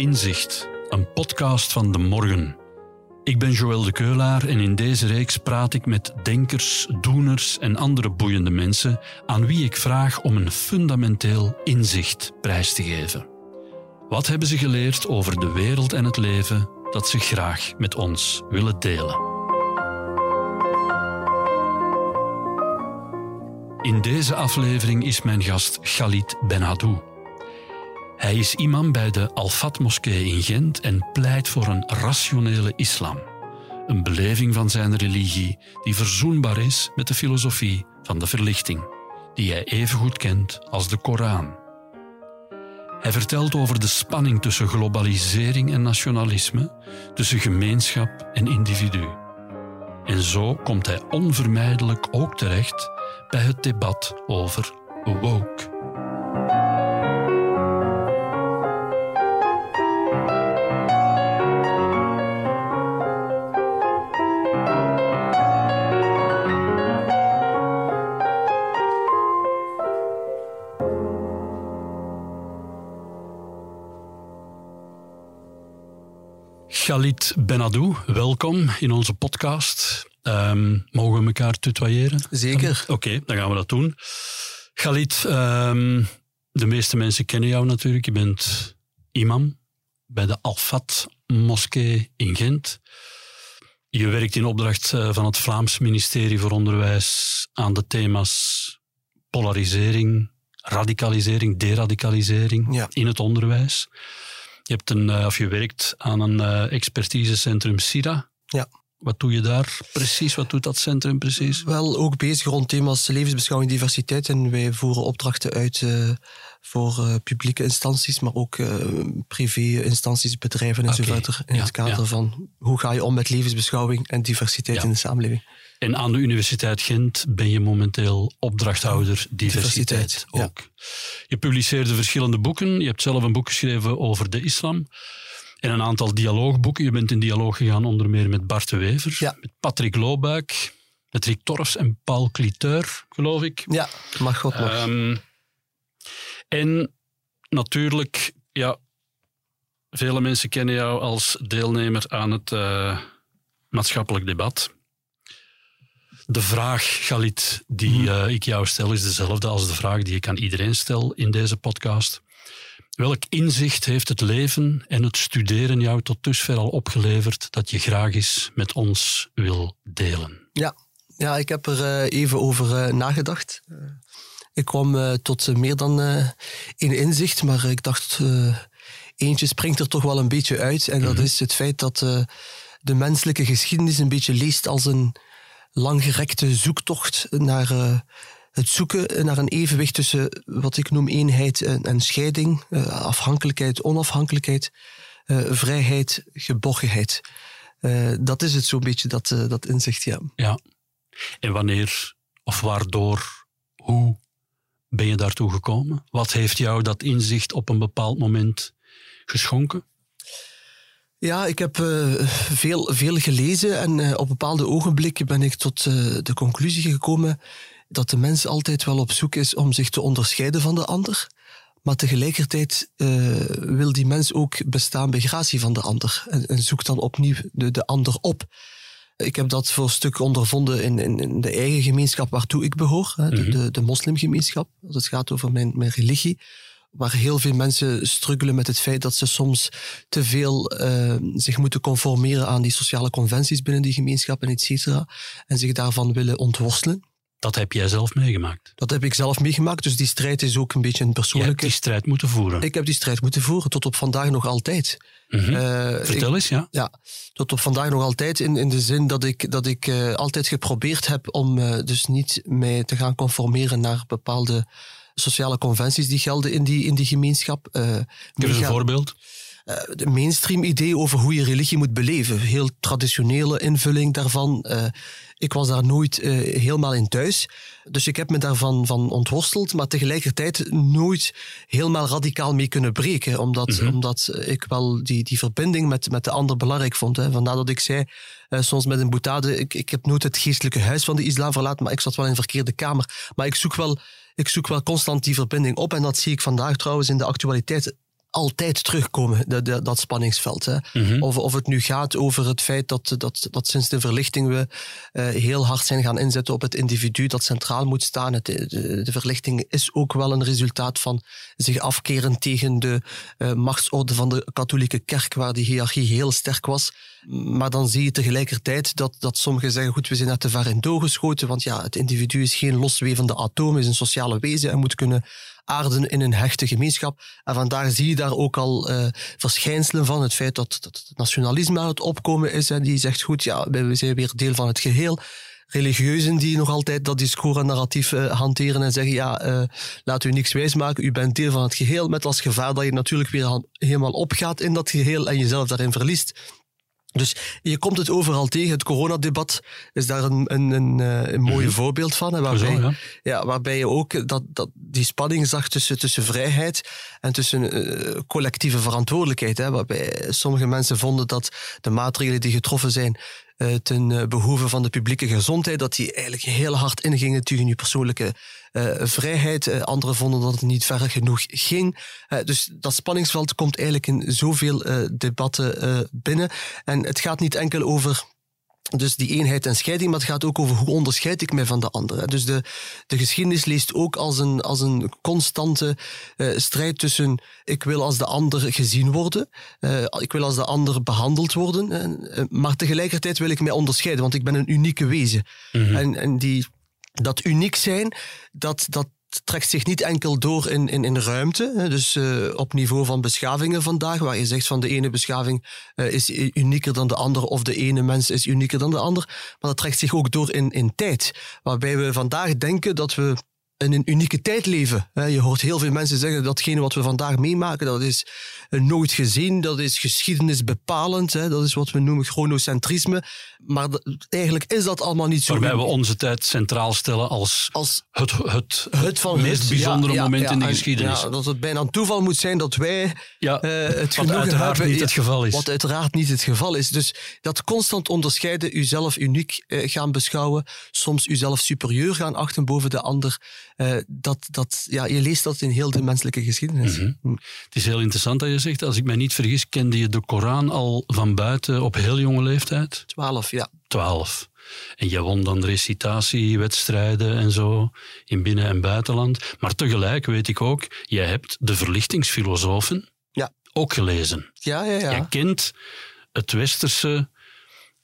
Inzicht, een podcast van De Morgen. Ik ben Joël de Keulaar en in deze reeks praat ik met denkers, doeners en andere boeiende mensen aan wie ik vraag om een fundamenteel inzicht prijs te geven. Wat hebben ze geleerd over de wereld en het leven dat ze graag met ons willen delen? In deze aflevering is mijn gast Khalid Benhadou. Hij is imam bij de Al-Fat-moskee in Gent en pleit voor een rationele islam. Een beleving van zijn religie die verzoenbaar is met de filosofie van de verlichting, die hij evengoed kent als de Koran. Hij vertelt over de spanning tussen globalisering en nationalisme, tussen gemeenschap en individu. En zo komt hij onvermijdelijk ook terecht bij het debat over woke. Khalid Benadou, welkom in onze podcast. Ehm, mogen we elkaar tutoyeren? Zeker. Oké, dan gaan we dat doen. Khalid, um, de meeste mensen kennen jou natuurlijk. Je bent imam bij de Al-Fat moskee in Gent. Je werkt in opdracht eh, van het Vlaams ministerie voor Onderwijs aan de thema's polarisering, radicalisering, deradicalisering in het onderwijs. Je, hebt een, eh, of je werkt aan een uh, expertisecentrum SIRA. Ja. Wat doe je daar precies? Wat doet dat centrum precies? Wel, ook bezig rond thema's levensbeschouwing en diversiteit. En wij voeren opdrachten uit uh, voor publieke instanties, maar ook privé-instanties, bedrijven enzovoort. Okay. In ja, het kader ja. van hoe ga je om met levensbeschouwing en diversiteit ja. in de samenleving. En aan de Universiteit Gent ben je momenteel opdrachthouder diversiteit, diversiteit ook. Je publiceerde verschillende boeken. Je hebt zelf een boek geschreven over de islam. En een aantal dialoogboeken. Je bent in dialoog gegaan onder meer met Bart de Wever, ja. met Patrick Loobuik, met Rick Torfs en Paul Cliteur, geloof ik. Ja, mag God nog. Um, en natuurlijk, ja, vele mensen kennen jou als deelnemer aan het uh, maatschappelijk debat. De vraag, Galit, die mm. uh, ik jou stel, is dezelfde als de vraag die ik aan iedereen stel in deze podcast. Welk inzicht heeft het leven en het studeren jou tot dusver al opgeleverd dat je graag eens met ons wil delen? Ja, ja ik heb er uh, even over uh, nagedacht. ik kwam tot meer dan één inzicht, maar ik dacht, eentje springt er toch wel een beetje uit. En dat mm -hmm. is het feit dat de menselijke geschiedenis een beetje leest als een langgerekte zoektocht naar uh, het zoeken naar een evenwicht tussen wat ik noem eenheid en, en scheiding, uh, afhankelijkheid, onafhankelijkheid, uh, vrijheid, geborgenheid. dat is het zo'n beetje, dat, dat inzicht, ja. Ja. En wanneer of waardoor, hoe ben je daartoe gekomen? Wat heeft jou dat inzicht op een bepaald moment geschonken? Ja, ik heb uh, veel, veel gelezen en uh, op bepaalde ogenblikken ben ik tot uh, de conclusie gekomen dat de mens altijd wel op zoek is om zich te onderscheiden van de ander. Maar tegelijkertijd wil die mens ook bestaan bij gratie van de ander en, en zoekt dan opnieuw de, de ander op. Ik heb dat voor een stuk ondervonden in, in, in de eigen gemeenschap waartoe ik behoor, hè, de, de, de moslimgemeenschap, als het gaat over mijn, mijn religie waar heel veel mensen struggelen met het feit dat ze soms te veel uh, zich moeten conformeren aan die sociale conventies binnen die gemeenschap en et cetera, en zich daarvan willen ontworstelen. Dat heb jij zelf meegemaakt? Dat heb ik zelf meegemaakt, dus die strijd is ook een beetje een persoonlijke... Je hebt die strijd moeten voeren? Ik heb die strijd moeten voeren, tot op vandaag nog altijd. Mm -hmm. uh, Vertel ik, eens, ja. Ja, tot op vandaag nog altijd, in, in de zin dat ik, dat ik uh, altijd geprobeerd heb om dus niet mij te gaan conformeren naar bepaalde sociale conventies die gelden in die, in die gemeenschap. Uh, Geef eens een voorbeeld. Uh, de mainstream idee over hoe je religie moet beleven. Heel traditionele invulling daarvan. Uh, ik was daar nooit helemaal in thuis. Dus ik heb me daarvan van ontworsteld, maar tegelijkertijd nooit helemaal radicaal mee kunnen breken. Omdat, mm -hmm. omdat ik wel die, die verbinding met, met de ander belangrijk vond. Hè. Vandaar dat ik zei, soms met een boetade, ik, ik heb nooit het geestelijke huis van de islam verlaten, maar ik zat wel in een verkeerde kamer. Maar ik zoek wel ik zoek wel constant die verbinding op. En dat zie ik vandaag trouwens in de actualiteit altijd terugkomen, dat, dat spanningsveld. Hè. Mhm. of, of het nu gaat over het feit dat, dat, dat sinds de verlichting we uh, heel hard zijn gaan inzetten op het individu dat centraal moet staan. Het, de, de, verlichting is ook wel een resultaat van zich afkeren tegen de uh, machtsorde van de katholieke kerk, waar die hiërarchie heel sterk was. Maar dan zie je tegelijkertijd dat, dat sommigen zeggen, goed, we zijn net te ver in doorgeschoten, want ja, het individu is geen loswevende atoom, is een sociale wezen en moet kunnen aarden in een hechte gemeenschap. En vandaar zie je daar ook al uh, verschijnselen van. Het feit dat, het nationalisme aan het opkomen is. En die zegt, goed, ja, we zijn weer deel van het geheel religieuzen die nog altijd dat discours-narratief uh, hanteren en zeggen, ja, uh, laat u niks wijsmaken, u bent deel van het geheel, met als gevaar dat je natuurlijk weer helemaal opgaat in dat geheel en jezelf daarin verliest. Dus je komt het overal tegen. Het coronadebat is daar een, een, een, eh, een mooie mm voorbeeld van. Hè, waarbij, Zo, ja. ja. waarbij je ook dat, dat, die spanning zag tussen, tussen vrijheid en tussen uh, collectieve verantwoordelijkheid. Hè, waarbij sommige mensen vonden dat de maatregelen die getroffen zijn uh, ten behoeve van de publieke gezondheid, dat die eigenlijk heel hard ingingen tegen je persoonlijke vrijheid. Uh, anderen vonden dat het niet ver genoeg ging. Uh, dus dat spanningsveld komt eigenlijk in zoveel debatten binnen. En het gaat niet enkel over dus die eenheid en scheiding, maar het gaat ook over hoe onderscheid ik mij van de andere. Dus de, de geschiedenis leest ook als een, als een constante uh, strijd tussen ik wil als de ander gezien worden, uh, ik wil als de ander behandeld worden, uh, maar tegelijkertijd wil ik mij onderscheiden, want ik ben een unieke wezen. Mm -hmm. en, en die dat uniek zijn, dat, dat trekt zich niet enkel door in, in, in ruimte. Dus uh, op niveau van beschavingen vandaag, waar je zegt van de ene beschaving uh, is unieker dan de andere, of de ene mens is unieker dan de ander. Maar dat trekt zich ook door in, in tijd. Waarbij we vandaag denken dat we in een unieke tijd leven. Je hoort heel veel mensen zeggen dat datgene wat we vandaag meemaken, dat is nooit gezien, dat is geschiedenisbepalend, dat is wat we noemen chronocentrisme. Maar eigenlijk is dat allemaal niet zo. Waarbij we onze tijd centraal stellen als, als het, het, het, van meest bijzondere ja, moment ja, in de geschiedenis. Dat het bijna een toeval moet zijn dat wij uh, het wat uiteraard hebben, niet het geval is. Wat uiteraard niet het geval is. Dus dat constant onderscheiden, uzelf uniek uh, gaan beschouwen, soms uzelf superieur gaan achten boven de ander, uh, dat, dat, ja, je leest dat in heel de menselijke geschiedenis. Mm -hmm. Het is heel interessant dat je zegt, als ik mij niet vergis, kende je de Koran al van buiten op heel jonge leeftijd? Twaalf, ja. Twaalf. En je won dan recitatiewedstrijden en zo in binnen- en buitenland. Maar tegelijk weet ik ook, jij hebt de verlichtingsfilosofen ja. ook gelezen. Ja, ja, ja. Jij kent het westerse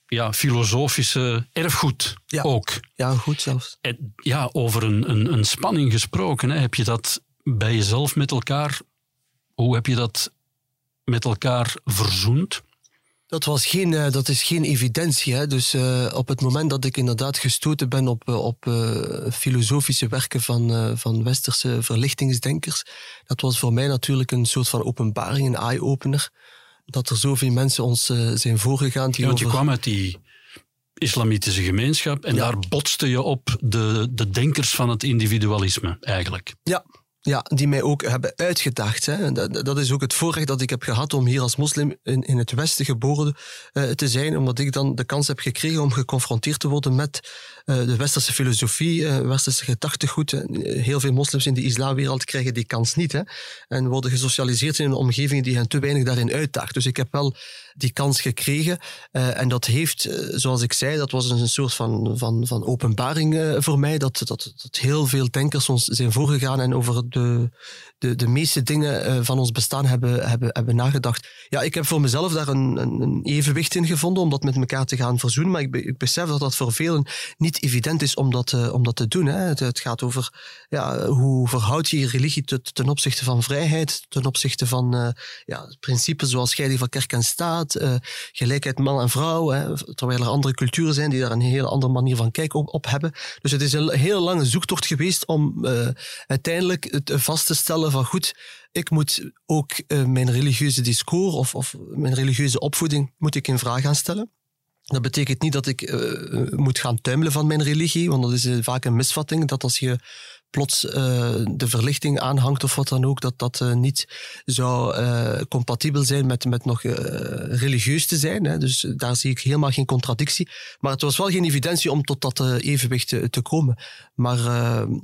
ja, filosofische erfgoed ja. ook. Ja, goed zelfs. En, ja, over een, een, een spanning gesproken. Hè. Heb je dat bij jezelf met elkaar, hoe heb je dat met elkaar verzoend? Dat, was geen, uh, dat is geen evidentie. Hè? Dus uh, op het moment dat ik inderdaad gestoten ben op, uh, op filosofische werken van, van westerse verlichtingsdenkers, dat was voor mij natuurlijk een soort van openbaring, een eye-opener. Dat er zoveel mensen ons zijn voorgegaan. Die ja, want je over... kwam uit die islamitische gemeenschap en ja. daar botste je op de, de denkers van het individualisme eigenlijk. Ja, ja, die mij ook hebben uitgedacht. Hè. Dat, dat, is ook het voorrecht dat ik heb gehad om hier als moslim in, in het Westen geboren uh, te zijn, omdat ik dan de kans heb gekregen om geconfronteerd te worden met de westerse filosofie, uh, westerse gedachtegoed. Heel veel moslims in de islamwereld krijgen die kans niet hè, en worden gesocialiseerd in een omgeving die hen te weinig daarin uitdaagt. Dus ik heb wel die kans gekregen en dat heeft, zoals ik zei, dat was een soort van, van, van openbaring voor mij, dat, dat, dat heel veel denkers ons zijn voorgegaan en over de, de, de meeste dingen van ons bestaan hebben, hebben, hebben nagedacht. Ja, ik heb voor mezelf daar een, een, evenwicht in gevonden om dat met elkaar te gaan verzoenen. Maar ik, ik besef dat dat voor velen niet evident is om dat, uh, om dat te doen. Hè. Het, gaat over ja, hoe verhoud je je religie te, ten opzichte van vrijheid, ten opzichte van uh, ja, principes zoals scheiding van kerk en staat, gelijkheid man en vrouw. Hè, terwijl er andere culturen zijn die daar een hele andere manier van kijken op, hebben. Dus het is een hele lange zoektocht geweest om uiteindelijk het vast te stellen van goed, ik moet ook uh, mijn religieuze discours of, of mijn religieuze opvoeding moet ik in vraag gaan stellen. Dat betekent niet dat ik uh, moet gaan tuimelen van mijn religie, want dat is uh, vaak een misvatting, dat als je plots de verlichting aanhangt of wat dan ook, dat dat niet zou compatibel zijn met, met nog religieus te zijn. Hè. Dus daar zie ik helemaal geen contradictie. Maar het was wel geen evidentie om tot dat evenwicht te, te komen. Maar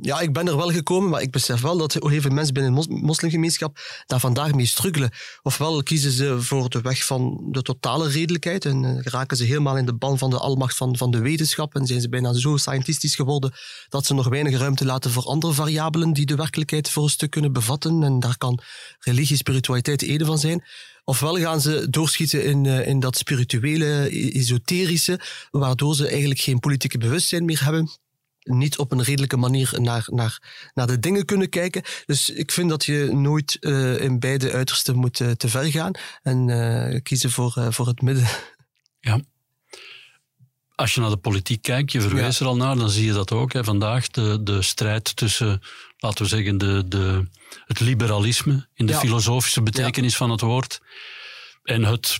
ja, ik ben er wel gekomen, maar ik besef wel dat heel veel mensen binnen de moslimgemeenschap daar vandaag mee struggelen. Ofwel kiezen ze voor de weg van de totale redelijkheid en raken ze helemaal in de ban van de almacht van, van de wetenschap en zijn ze bijna zo scientistisch geworden dat ze nog weinig ruimte laten voor variabelen die de werkelijkheid voor een stuk kunnen bevatten. En daar kan religie, spiritualiteit één van zijn. Ofwel gaan ze doorschieten in, eh, in dat spirituele, esoterische, waardoor ze eigenlijk geen politieke bewustzijn meer hebben niet op een redelijke manier naar, naar, naar de dingen kunnen kijken. Dus ik vind dat je nooit uh, in beide uitersten moet uh, te ver gaan en kiezen voor, voor het midden. Ja. Als je naar de politiek kijkt, je verwijst er al naar, dan zie je dat ook. Hè. Vandaag de, de strijd tussen, laten we zeggen, de, de, het liberalisme in de filosofische betekenis van het woord en het,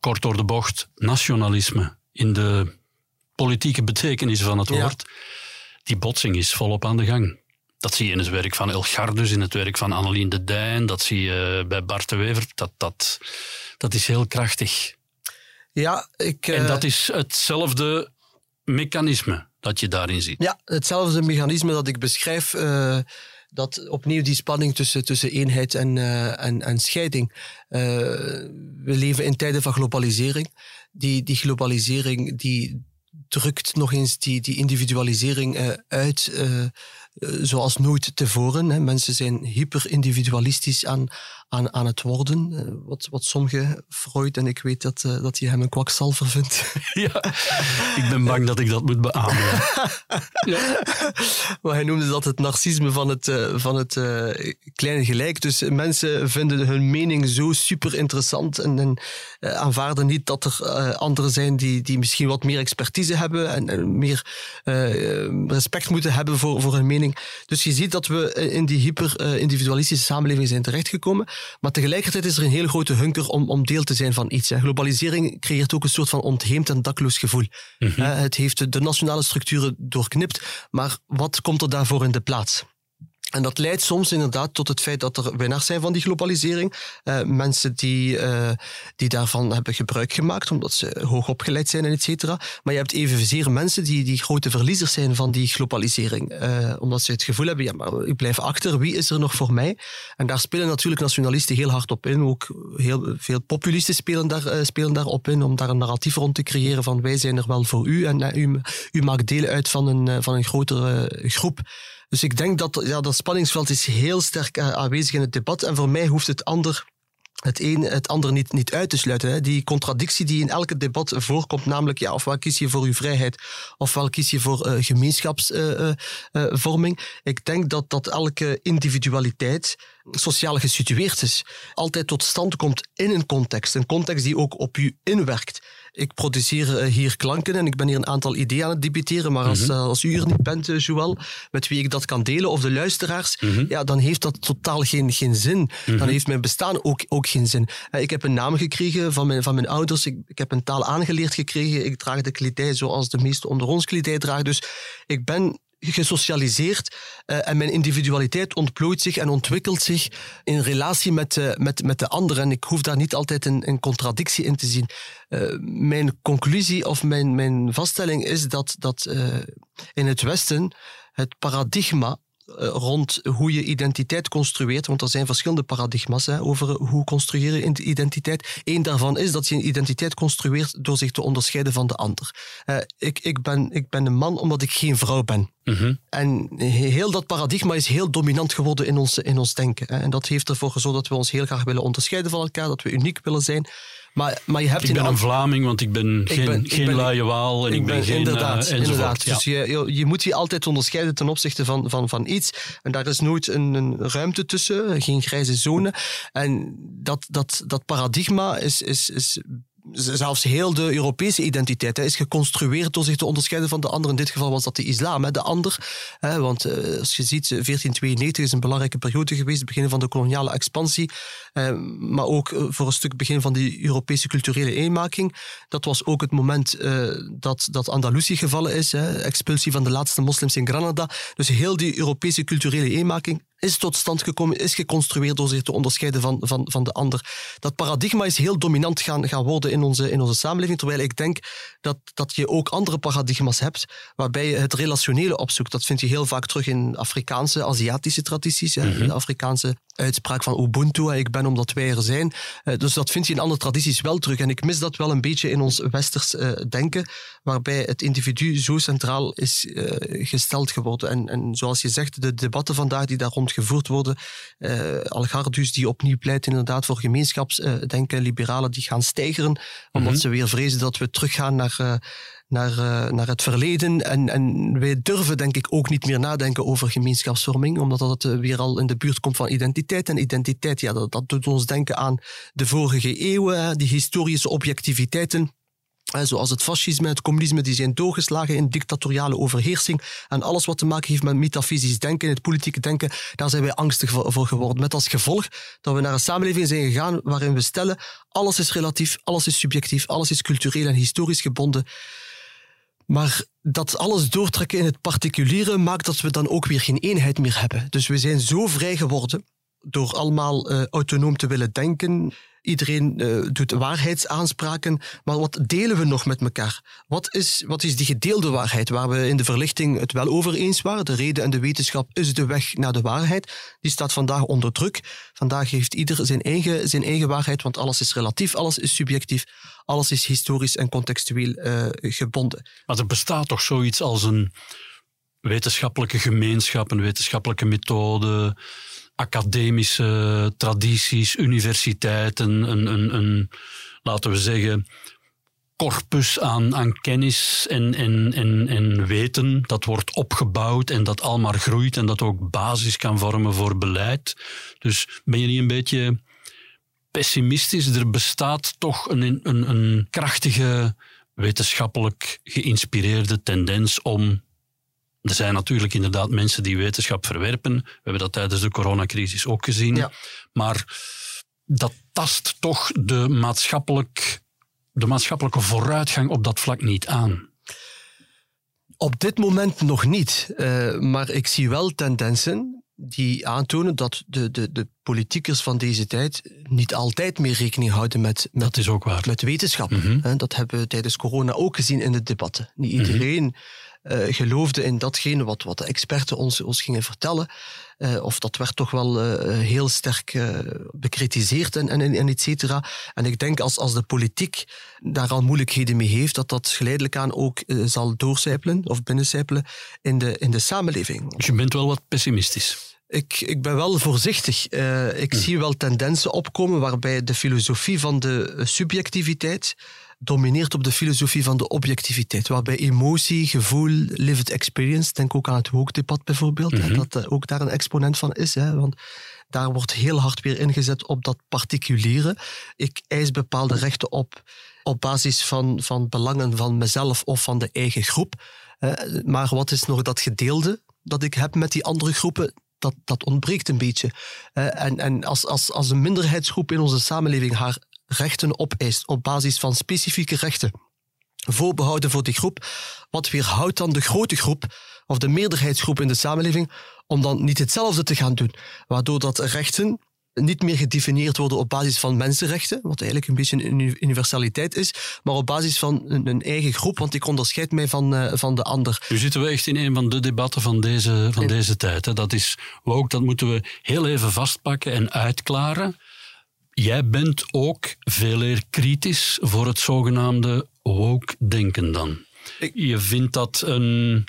kort door de bocht, nationalisme in de politieke betekenis van het woord die botsing is volop aan de gang. Dat zie je in het werk van El Gardus, in het werk van Annelien de Dijn, dat zie je bij Bart de Wever. Dat, dat, dat is heel krachtig. Ja, ik, En dat eh, is hetzelfde mechanisme dat je daarin ziet. Ja, hetzelfde mechanisme dat ik beschrijf. Uh, dat opnieuw die spanning tussen, tussen eenheid en, uh, en, en scheiding. Uh, we leven in tijden van globalisering. Die, die globalisering die drukt nog eens die, die individualisering uit zoals nooit tevoren. Hè. Mensen zijn hyper-individualistisch aan, aan, aan het worden. Uh, wat, wat sommige Freud, en ik weet dat, uh, dat je hem een kwakzalver vindt. Ja, ik ben bang dat ik dat moet beamen. ja. Maar hij noemde dat het narcisme van het, uh, van het kleine gelijk. Dus mensen vinden hun mening zo super interessant en, en aanvaarden niet dat er anderen zijn die, die misschien wat meer expertise hebben en, en meer respect moeten hebben voor, voor hun mening. Dus je ziet dat we in die hyper-individualistische samenleving zijn terechtgekomen. Maar tegelijkertijd is er een hele grote hunker om, om deel te zijn van iets. Hè. Globalisering creëert ook een soort van ontheemd en dakloos gevoel. Mhm. Het heeft de nationale structuren doorknipt, maar wat komt er daarvoor in de plaats? En dat leidt soms inderdaad tot het feit dat er winnaars zijn van die globalisering. Uh, mensen die, uh, die daarvan hebben gebruik gemaakt, omdat ze hoog opgeleid zijn en et cetera. Maar je hebt evenzeer mensen die, die grote verliezers zijn van die globalisering. Uh, omdat ze het gevoel hebben, ja, maar ik blijf achter, wie is er nog voor mij? En daar spelen natuurlijk nationalisten heel hard op in. Ook heel veel populisten spelen daar, spelen daar op in, om daar een narratief rond te creëren van wij zijn er wel voor u en u, u maakt deel uit van een, van een grotere groep. Dus ik denk dat ja, dat spanningsveld is heel sterk eh, aanwezig in het debat. En voor mij hoeft het ander het een het ander niet, niet uit te sluiten. Hè. Die contradictie die in elke debat voorkomt, namelijk ja, ofwel kies je voor uw vrijheid, ofwel kies je voor uh, gemeenschapsvorming. Ik denk dat, dat elke individualiteit sociaal gesitueerd is, altijd tot stand komt in een context. Een context die ook op u inwerkt ik produceer eh, hier klanken en ik ben hier een aantal ideeën aan het debiteren. Maar als, mhm. eh, als u er niet bent, uh, Joël, met wie ik dat kan delen, of de luisteraars, mhm. ja, dan heeft dat totaal geen, geen zin. Dan mhm. heeft mijn bestaan ook, ook geen zin. ik heb een naam gekregen van mijn, van mijn ouders. Ik, ik heb een taal aangeleerd gekregen. Ik draag de kledij zoals de meesten onder ons kledij dragen. Dus ik ben gesocialiseerd uh, en mijn individualiteit ontplooit zich en ontwikkelt zich in relatie met, uh, met, met de anderen. En ik hoef daar niet altijd een, een contradictie in te zien. Uh, mijn conclusie of mijn, mijn vaststelling is dat, dat in het Westen het paradigma eh, rond hoe je identiteit construeert. Want er zijn verschillende paradigma's hè, over hoe construeer je identiteit. Eén daarvan is dat je een identiteit construeert door zich te onderscheiden van de ander. Uh, ik, ik, ben, ik ben een man omdat ik geen vrouw ben. Mhm. En heel dat paradigma is heel dominant geworden in ons, in ons denken. Hè. En dat heeft ervoor gezorgd dat we ons heel graag willen onderscheiden van elkaar, dat we uniek willen zijn. Maar, maar je hebt ik ben een Vlaming, want ik ben geen, ben, geen ben, luie waal en ik, ben, geen... Inderdaad, uh, inderdaad. Dus je, je, moet je altijd onderscheiden ten opzichte van, van, van iets. En daar is nooit een, een ruimte tussen, geen grijze zone. En dat, dat, dat paradigma is, is, is zelfs heel de Europese identiteit is geconstrueerd door zich te onderscheiden van de ander. In dit geval was dat de islam, hè, de ander. Hè, want uh, als je ziet, 1492 is een belangrijke periode geweest, het begin van de koloniale expansie, uh, maar ook voor een stuk begin van die Europese culturele eenmaking. Dat was ook het moment dat, dat Andalusië gevallen is, hè, expulsie van de laatste moslims in Granada. Dus heel die Europese culturele eenmaking is tot stand gekomen, is geconstrueerd door zich te onderscheiden van, van, van de ander. Dat paradigma is heel dominant gaan, gaan worden in onze, in onze samenleving, terwijl ik denk dat, dat je ook andere paradigma's hebt, waarbij je het relationele opzoekt. Dat vind je heel vaak terug in Afrikaanse, Aziatische tradities. Mhm. De Afrikaanse uitspraak van Ubuntu, ik ben omdat wij er zijn. Eh, dus dat vind je in andere tradities wel terug. En ik mis dat wel een beetje in ons westers uh, denken, waarbij het individu zo centraal is uh, gesteld geworden. En, en zoals je zegt, de debatten vandaag die daar rond gevoerd worden, Algardus die opnieuw pleit inderdaad voor gemeenschapsdenken, liberalen die gaan stijgeren, omdat mhm. ze weer vrezen dat we teruggaan naar naar, uh, naar het verleden. En, en wij durven denk ik ook niet meer nadenken over gemeenschapsvorming, omdat dat eh, weer al in de buurt komt van identiteit. En identiteit, ja, dat, dat doet ons denken aan de vorige eeuwen, die historische objectiviteiten. Zoals het fascisme, het communisme, die zijn doorgeslagen in dictatoriale overheersing. En alles wat te maken heeft met metafysisch denken, het politieke denken, daar zijn wij angstig voor geworden. Met als gevolg dat we naar een samenleving zijn gegaan waarin we stellen, alles is relatief, alles is subjectief, alles is cultureel en historisch gebonden. Maar dat alles doortrekken in het particuliere maakt dat we dan ook weer geen eenheid meer hebben. Dus we zijn zo vrij geworden door allemaal uh, autonoom te willen denken. Iedereen uh, doet waarheidsaanspraken, maar wat delen we nog met elkaar? Wat is, wat is die gedeelde waarheid waar we in de verlichting het wel over eens waren? De reden en de wetenschap is de weg naar de waarheid. Die staat vandaag onder druk. Vandaag heeft ieder zijn eigen, zijn eigen waarheid, want alles is relatief, alles is subjectief, alles is historisch en contextueel uh, gebonden. Maar er bestaat toch zoiets als een wetenschappelijke gemeenschap, een wetenschappelijke methode, academische tradities, universiteiten, een, een, een laten we zeggen, corpus aan, aan kennis en, en, en, en weten dat wordt opgebouwd en dat al maar groeit en dat ook basis kan vormen voor beleid. Dus ben je niet een beetje pessimistisch? Er bestaat toch een, een, een krachtige wetenschappelijk geïnspireerde tendens om er zijn natuurlijk inderdaad mensen die wetenschap verwerpen. We hebben dat tijdens de coronacrisis ook gezien. Ja. Maar dat tast toch de, maatschappelijk, de maatschappelijke vooruitgang op dat vlak niet aan. Op dit moment nog niet. Uh, maar ik zie wel tendensen die aantonen dat de, de, de politiekers van deze tijd niet altijd meer rekening houden met, met, dat is ook waar. met wetenschap. Mhm. Dat hebben we tijdens corona ook gezien in de debatten. Niet mhm. iedereen uh, geloofde in datgene wat, wat de experten ons, ons gingen vertellen. Uh, of dat werd toch wel uh, heel sterk bekritiseerd en, en, en et cetera. En ik denk als, als de politiek daar al moeilijkheden mee heeft, dat dat geleidelijk aan ook zal doorcijpelen of binnencijpelen in de, in de samenleving. Dus je bent wel wat pessimistisch. Ik, ik ben wel voorzichtig. Uh, ik hm. zie wel tendensen opkomen waarbij de filosofie van de subjectiviteit domineert op de filosofie van de objectiviteit, waarbij emotie, gevoel, lived experience, denk ook aan het woke-debat bijvoorbeeld, mm dat uh, ook daar een exponent van is, hè, want daar wordt heel hard weer ingezet op dat particuliere. Ik eis bepaalde rechten op op basis van, van belangen van mezelf of van de eigen groep. Uh, maar wat is nog dat gedeelde dat ik heb met die andere groepen? Dat, dat ontbreekt een beetje. Uh, en en als, als, als een minderheidsgroep in onze samenleving haar rechten opeist op basis van specifieke rechten voorbehouden voor die groep, wat weerhoudt dan de grote groep of de meerderheidsgroep in de samenleving om dan niet hetzelfde te gaan doen, waardoor dat rechten niet meer gedefinieerd worden op basis van mensenrechten, wat eigenlijk een beetje een universaliteit is, maar op basis van een, eigen groep, want ik onderscheid mij van, uh, van de ander. Nu zitten we echt in een van de debatten van deze, van deze tijd. Hè. Dat is ook, dat moeten we heel even vastpakken en uitklaren. Jij bent ook veel eer kritisch voor het zogenaamde woke-denken dan. Je vindt dat een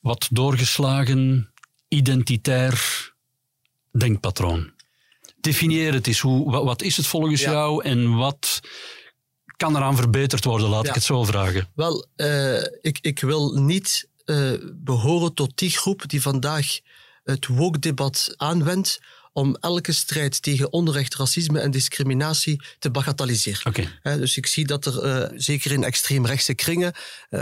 wat doorgeslagen identitair denkpatroon. Definieer het eens. Hoe, wat is het volgens jou en wat kan eraan verbeterd worden? Laat ik het zo vragen. Wel, uh, ik, ik wil niet uh, behoren tot die groep die vandaag het woke-debat aanwendt om elke strijd tegen onrecht, racisme en discriminatie te bagatelliseren. Oké. Dus ik zie dat er, eh, zeker in extreemrechtse kringen, eh,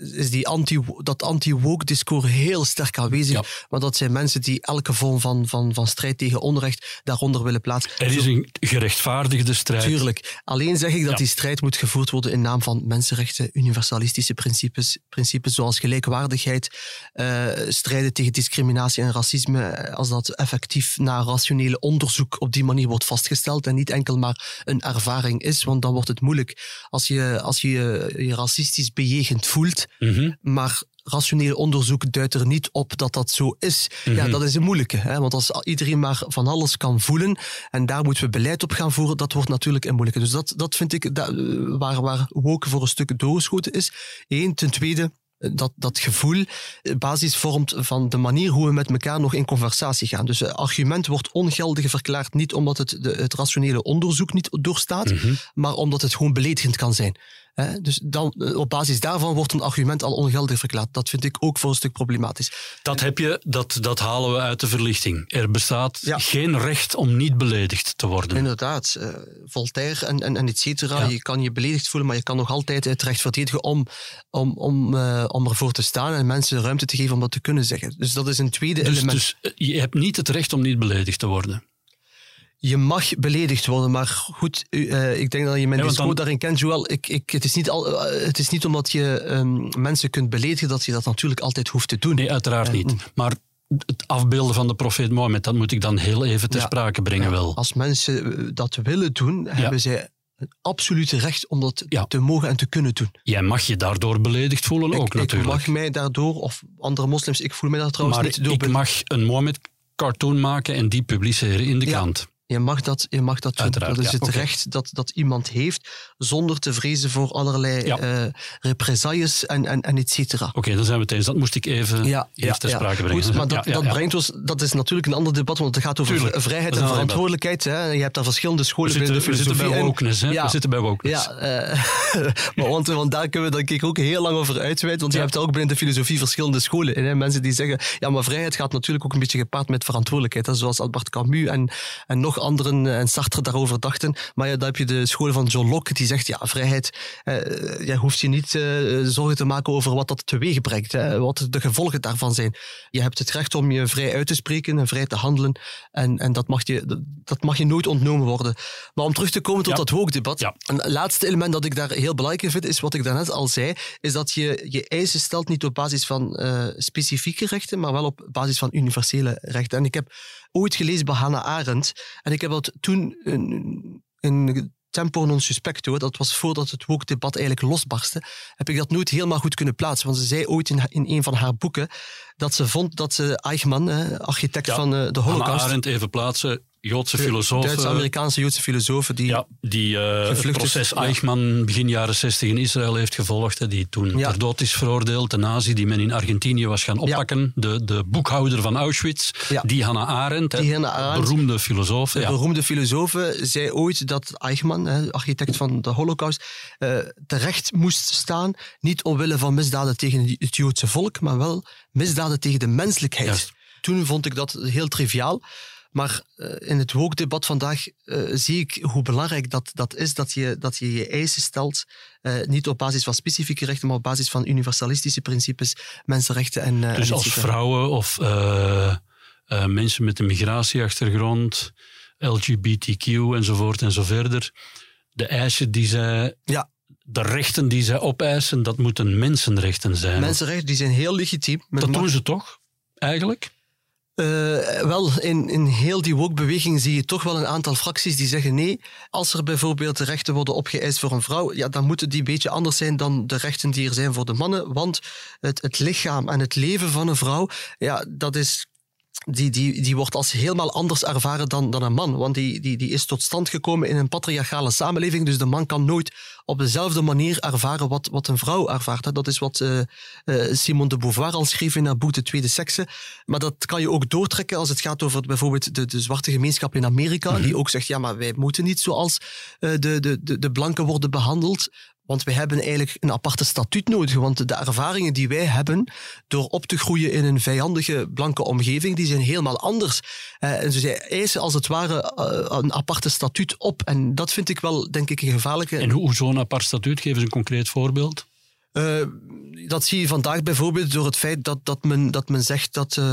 is die anti, dat anti-woke discours heel sterk aanwezig. Ja. Maar dat zijn mensen die elke vorm van, van, van strijd tegen onrecht daaronder willen plaatsen. Er is een gerechtvaardigde strijd. Tuurlijk. Alleen zeg ik dat Ja. die strijd moet gevoerd worden in naam van mensenrechten, universalistische principes, principes zoals gelijkwaardigheid, eh, strijden tegen discriminatie en racisme, als dat effectief na rationele onderzoek op die manier wordt vastgesteld en niet enkel maar een ervaring is, want dan wordt het moeilijk als je als je, je, racistisch bejegend voelt, Mhm. maar rationeel onderzoek duidt er niet op dat dat zo is. Ja, Mhm. dat is een moeilijke. Hè? Want als iedereen maar van alles kan voelen en daar moeten we beleid op gaan voeren, dat wordt natuurlijk een moeilijke. Dus dat, dat vind ik dat, eh, waar, waar woke voor een stuk doorgeschoten is. Eén. Ten tweede, dat, dat gevoel eh, basis vormt van de manier hoe we met elkaar nog in conversatie gaan. Dus het argument wordt ongeldig verklaard niet omdat het de, het rationele onderzoek niet doorstaat, Mhm. maar omdat het gewoon beledigend kan zijn. Hè, dus dan, eh, op basis daarvan wordt een argument al ongeldig verklaard. Dat vind ik ook voor een stuk problematisch. Dat heb je, dat, dat halen we uit de verlichting. Er bestaat Ja. geen recht om niet beledigd te worden. Inderdaad, eh, Voltaire en, en, en et cetera. Ja. Je kan je beledigd voelen, maar je kan nog altijd het recht verdedigen om, om, om, eh, om ervoor te staan en mensen ruimte te geven om dat te kunnen zeggen. Dus dat is een tweede Dus, element. dus je hebt niet het recht om niet beledigd te worden. Je mag beledigd worden, maar goed, eh, ik denk dat je mijn Ja, dan- daarin kent, Joël. Ik, ik, het, is niet al, eh, het is niet omdat je ehm, mensen kunt beledigen dat je dat natuurlijk altijd hoeft te doen. Nee, uiteraard niet. Maar het afbeelden van de profeet Mohammed, dat moet ik dan heel even ter Ja. sprake brengen Ja, wel. Als mensen eh, dat willen doen, hebben zij het absolute recht om dat te mogen en te kunnen doen. Jij mag je daardoor beledigd voelen ook ik, ik natuurlijk. mag mij daardoor, of andere moslims, ik voel mij daar trouwens maar niet door. ik mag een Mohammed-cartoon maken en die publiceren in de Ja. krant. Je mag dat, je mag dat doen. Dat is ja, het recht dat, dat iemand heeft, zonder te vrezen voor allerlei Ja. eh, represailles en, en, en et cetera. Oké, dan zijn we het eens. Dat moest ik even Ja, ja, ter sprake brengen. Goed, maar dat, dat brengt ons, dat is natuurlijk een ander debat, want het gaat over Tuurlijk, vrijheid en verantwoordelijkheid. Hè. Je hebt daar verschillende We scholen zitten, binnen de we zitten bij en- wokeness, hè? We zitten bij wokeness. Ja, eh, maar want, want daar kunnen we denk ik ook heel lang over uitweiden. Want je hebt daar ook binnen de filosofie verschillende scholen. in, Hè? Mensen die zeggen, ja, maar vrijheid gaat natuurlijk ook een beetje gepaard met verantwoordelijkheid. Hè? Zoals Albert Camus en, en nog anderen eh, en Sartre daarover dachten. Maar ja, dan heb je de school van John Locke die zegt, ja, vrijheid, eh, hoeft je niet eh, zorgen te maken over wat dat teweeg brengt. Hè? Wat de gevolgen daarvan zijn. Je hebt het recht om je vrij uit te spreken en vrij te handelen. En, en dat, mag je, dat- mag je nooit ontnomen worden. Maar om terug te komen tot Ja. dat woke-debat. Ja. Een laatste element dat ik daar heel belangrijk in vind, is wat ik daarnet al zei, is dat je je eisen stelt niet op basis van eh, specifieke rechten, maar wel op basis van universele rechten. En ik heb ooit gelezen bij Hannah Arendt, en ik heb dat toen in, in tempo non suspecto, dat was voordat het woke-debat eigenlijk losbarstte, heb ik dat nooit helemaal goed kunnen plaatsen. Want ze zei ooit in, in een van haar boeken dat ze vond dat ze Eichmann, eh, architect Ja. van eh, de Hannah Holocaust, Arendt even plaatsen. Joodse filosoof. eh, Duits-Amerikaanse Joodse filosoof, die Ja, die eh, het proces ja. Eichmann begin jaren 60 in Israël heeft gevolgd. Hè, die toen Ja. ter dood is veroordeeld. De nazi die men in Argentinië was gaan oppakken. De, de boekhouder van Auschwitz. Die Hannah Arendt. hè, Die Hannah Arendt. Beroemde filosoof. De beroemde filosoof zei ooit dat Eichmann, hè, architect van de Holocaust, eh, terecht moest staan, niet omwille van misdaden tegen het Joodse volk, maar wel misdaden tegen de menselijkheid. Toen vond ik dat heel triviaal. Maar eh, in het woke-debat vandaag eh, zie ik hoe belangrijk dat, dat is, dat je, dat je je eisen stelt, eh, niet op basis van specifieke rechten, maar op basis van universalistische principes, mensenrechten en... eh, Dus en als vrouwen of mensen met een migratieachtergrond, LGBTQ enzovoort en zo verder, de eisen die zij, Ja. de rechten die zij opeisen, dat moeten mensenrechten zijn. Mensenrechten die zijn heel legitiem. Dat doen ze toch, eigenlijk? Eh, wel, in, in heel die woke-beweging zie je toch wel een aantal fracties die zeggen nee. Als er bijvoorbeeld rechten worden opgeëist voor een vrouw, ja, dan moeten die een beetje anders zijn dan de rechten die er zijn voor de mannen. Want het, het lichaam en het leven van een vrouw, ja, dat is die, die, die wordt als helemaal anders ervaren dan, dan een man. Want die, die, die is tot stand gekomen in een patriarchale samenleving. Dus de man kan nooit op dezelfde manier ervaren wat, wat een vrouw ervaart. Dat is wat eh, eh, Simone de Beauvoir al schreef in haar boek De Tweede Sekse. Maar dat kan je ook doortrekken als het gaat over bijvoorbeeld de, de zwarte gemeenschap in Amerika. Die ook zegt, ja, maar wij moeten niet zoals eh, de, de, de, de blanken worden behandeld. Want wij hebben eigenlijk een aparte statuut nodig. Want de ervaringen die wij hebben door op te groeien in een vijandige blanke omgeving, die zijn helemaal anders. Uh, en zij eisen als het ware uh, een aparte statuut op. En dat vind ik wel, denk ik, een gevaarlijke. En hoe zo'n apart statuut? Geef eens een concreet voorbeeld. Uh, dat zie je vandaag bijvoorbeeld door het feit dat, dat, men, dat men zegt dat uh,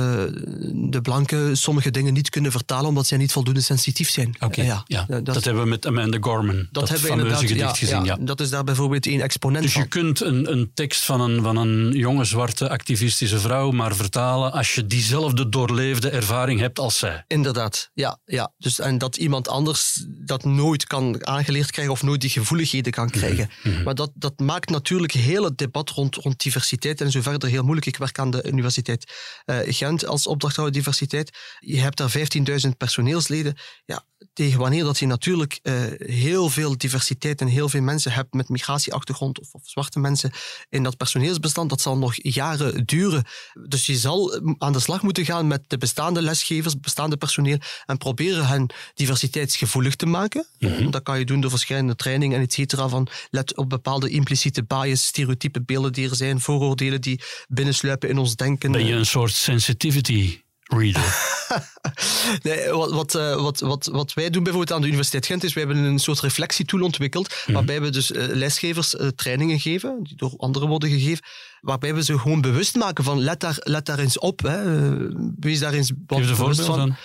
de blanken sommige dingen niet kunnen vertalen omdat zij niet voldoende sensitief zijn. Oké, ja, ja. Dat, dat, hebben we met Amanda Gorman, dat, dat hebben gedicht ja, gezien. Ja, Dat is daar bijvoorbeeld één exponent Dus je kunt een, een tekst van een, van een jonge zwarte activistische vrouw maar vertalen als je diezelfde doorleefde ervaring hebt als zij. Inderdaad, ja. ja. Dus, en dat iemand anders dat nooit kan aangeleerd krijgen of nooit die gevoeligheden kan krijgen. Mm -hmm. Maar dat, dat maakt natuurlijk heel het debat rond, rond diversiteit en zo verder heel moeilijk. Ik werk aan de Universiteit uh, Gent als opdrachthouder diversiteit. Je hebt daar 15.000 personeelsleden. Ja, tegen wanneer dat je natuurlijk uh, heel veel diversiteit en heel veel mensen hebt met migratieachtergrond of, of, zwarte mensen in dat personeelsbestand, dat zal nog jaren duren. Dus je zal aan de slag moeten gaan met de bestaande lesgevers, bestaande personeel en proberen hen diversiteitsgevoelig te maken. Mm -hmm. Dat kan je doen door verschillende trainingen en et cetera, van let op bepaalde impliciete bias, stereotype beelden die er zijn, vooroordelen die binnensluipen in ons denken. Ben je een soort sensitivity reader? nee, wat, wat, wat, wat, wat wij doen bijvoorbeeld aan de Universiteit Gent is, wij hebben een soort reflectietool ontwikkeld, mm. waarbij we dus uh, lesgevers uh, trainingen geven, die door anderen worden gegeven, waarbij we ze gewoon bewust maken van let daar, let daar eens op, hè, wees daar eens wat bewust van.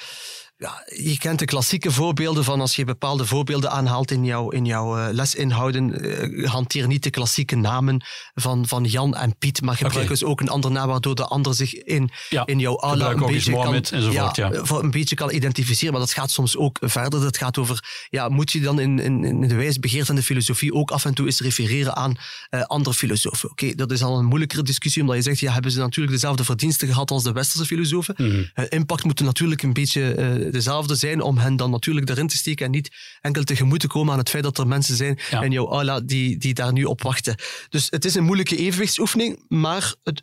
Ja, je kent de klassieke voorbeelden van als je bepaalde voorbeelden aanhaalt in, jouw in jouw uh, lesinhouden. Uh, hanteer niet de klassieke namen van, van Jan en Piet, maar gebruik okay. dus ook een andere naam waardoor de ander zich in, ja, in jouw ala een beetje, kan, enzovoort, ja, ja. een beetje kan identificeren. Maar dat gaat soms ook verder. Dat gaat over, ja, moet je dan in, in, in de wijze begeerd aan de filosofie ook af en toe eens refereren aan uh, andere filosofen? Oké, okay, dat is al een moeilijkere discussie, omdat je zegt, ja, hebben ze natuurlijk dezelfde verdiensten gehad als de westerse filosofen? Mm -hmm. impact moet natuurlijk een beetje dezelfde zijn om hen dan natuurlijk erin te steken en niet enkel tegemoet te komen aan het feit dat er mensen zijn ja. in jouw aula die, die daar nu op wachten. Dus het is een moeilijke evenwichtsoefening, maar het,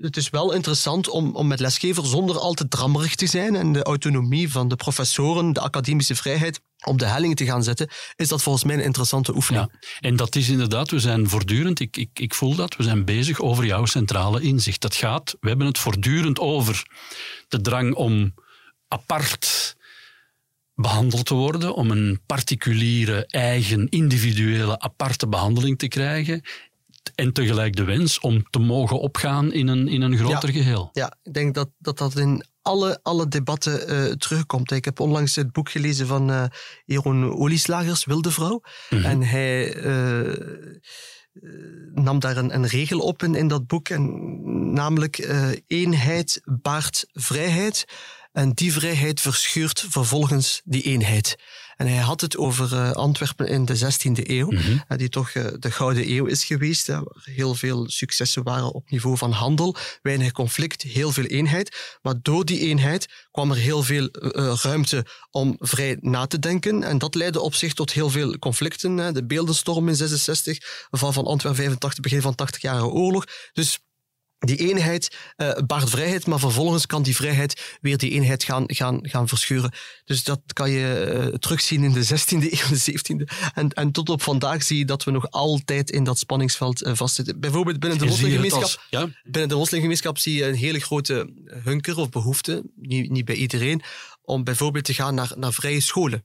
het is wel interessant om, om met lesgever zonder al te drammerig te zijn en de autonomie van de professoren, de academische vrijheid op de helling te gaan zetten, is dat volgens mij een interessante oefening. Ja, en dat is inderdaad, we zijn voortdurend, ik, ik, ik voel dat, we zijn bezig over jouw centrale inzicht. Dat gaat, we hebben het voortdurend over de drang om apart behandeld te worden, om een particuliere, eigen, individuele, aparte behandeling te krijgen. En tegelijk de wens om te mogen opgaan in een, in een groter ja, geheel. Ja, ik denk dat dat, dat in alle, alle debatten uh, terugkomt. Ik heb onlangs het boek gelezen van uh, Jeroen Olieslagers, Wilde Vrouw. Mm -hmm. En hij uh, nam daar een, een, regel op in, in dat boek. En, namelijk eenheid baart vrijheid. En die vrijheid verscheurt vervolgens die eenheid. En hij had het over uh, Antwerpen in de 16e eeuw, mm -hmm. uh, die toch uh, de gouden eeuw is geweest, waar heel veel successen waren op niveau van handel, weinig conflict, heel veel eenheid. Maar door die eenheid kwam er heel veel ruimte om vrij na te denken. En dat leidde op zich tot heel veel conflicten. De beeldenstorm in 66, val van Antwerpen 85, begin van 80-jarige oorlog. Dus die eenheid uh, baart vrijheid, maar vervolgens kan die vrijheid weer die eenheid gaan, gaan, gaan verscheuren. Dus dat kan je uh, terugzien in de 16e eeuw, de 17e. En, en tot op vandaag zie je dat we nog altijd in dat spanningsveld uh, vastzitten. Bijvoorbeeld binnen de moslimgemeenschap, ja? binnen de moslimgemeenschap zie je een hele grote hunker of behoefte, niet, niet bij iedereen, om bijvoorbeeld te gaan naar, naar vrije scholen.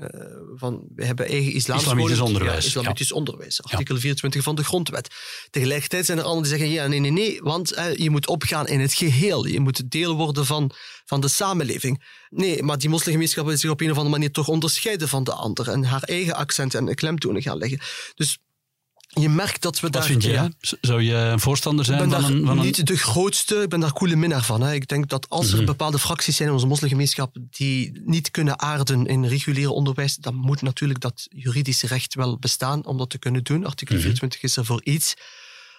Uh, van, we hebben eigen islamitisch onderwijs. Ja, islamitisch ja. onderwijs. Artikel ja. 24 van de grondwet. Tegelijkertijd zijn er anderen die zeggen, ja, nee, nee, nee, want uh, je moet opgaan in het geheel. Je moet deel worden van, van de samenleving. Nee, maar die moslimgemeenschap wil zich op een of andere manier toch onderscheiden van de ander en haar eigen accenten en klemtonen gaan leggen. Dus je merkt dat we Wat daar... vind je? Ja. Zou je een voorstander zijn ik ben van, een, van een... niet de grootste, ik ben daar koele minnaar van. Hè. Ik denk dat als er -hmm. bepaalde fracties zijn in onze moslimgemeenschap die niet kunnen aarden in reguliere onderwijs, dan moet natuurlijk dat juridische recht wel bestaan om dat te kunnen doen. Artikel mm -hmm. 24 is er voor iets.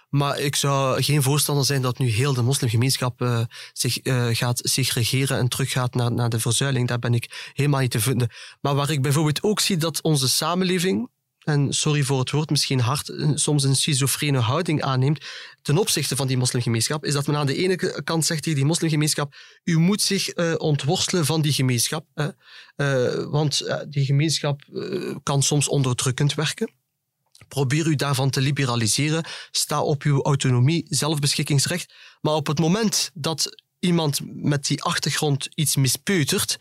Maar ik zou geen voorstander zijn dat nu heel de moslimgemeenschap uh, zich uh, gaat segregeren en teruggaat naar, naar de verzuiling. Daar ben ik helemaal niet te vinden. Maar waar ik bijvoorbeeld ook zie dat onze samenleving en sorry voor het woord, misschien hard, soms een schizofrene houding aanneemt ten opzichte van die moslimgemeenschap, is dat men aan de ene kant zegt tegen die moslimgemeenschap, u moet zich uh, ontworstelen van die gemeenschap, uh, want die gemeenschap kan soms onderdrukkend werken. Probeer u daarvan te liberaliseren. Sta op uw autonomie, zelfbeschikkingsrecht. Maar op het moment dat iemand met die achtergrond iets mispeutert,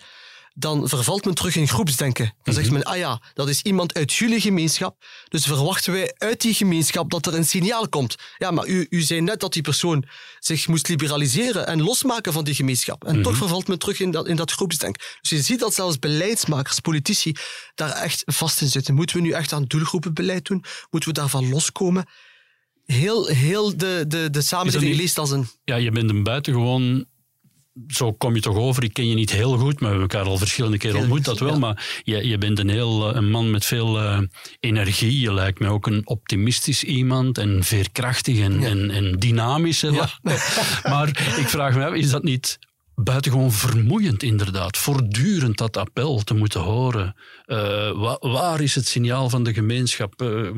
dan vervalt men terug in groepsdenken. Dan zegt mhm. men, ah ja, dat is iemand uit jullie gemeenschap, dus verwachten wij uit die gemeenschap dat er een signaal komt. Ja, maar u, u zei net dat die persoon zich moest liberaliseren en losmaken van die gemeenschap. En toch mhm. vervalt men terug in dat, in dat groepsdenken. Dus je ziet dat zelfs beleidsmakers, politici, daar echt vast in zitten. Moeten we nu echt aan doelgroepenbeleid doen? Moeten we daarvan loskomen? Heel, heel de, de, de samenleving leest als een... Ja, je bent een buitengewoon zo kom je toch over. Ik ken je niet heel goed, maar we hebben elkaar al verschillende keren ontmoet, dat wel. Maar je, je bent een heel eh, een man met veel uh, energie. Je lijkt me ook een optimistisch iemand en veerkrachtig en, en, en, dynamisch. Ja. maar ik vraag me af, is dat niet buitengewoon vermoeiend inderdaad. Voortdurend dat appel te moeten horen. Uh, waar is het signaal van de gemeenschap? Uh,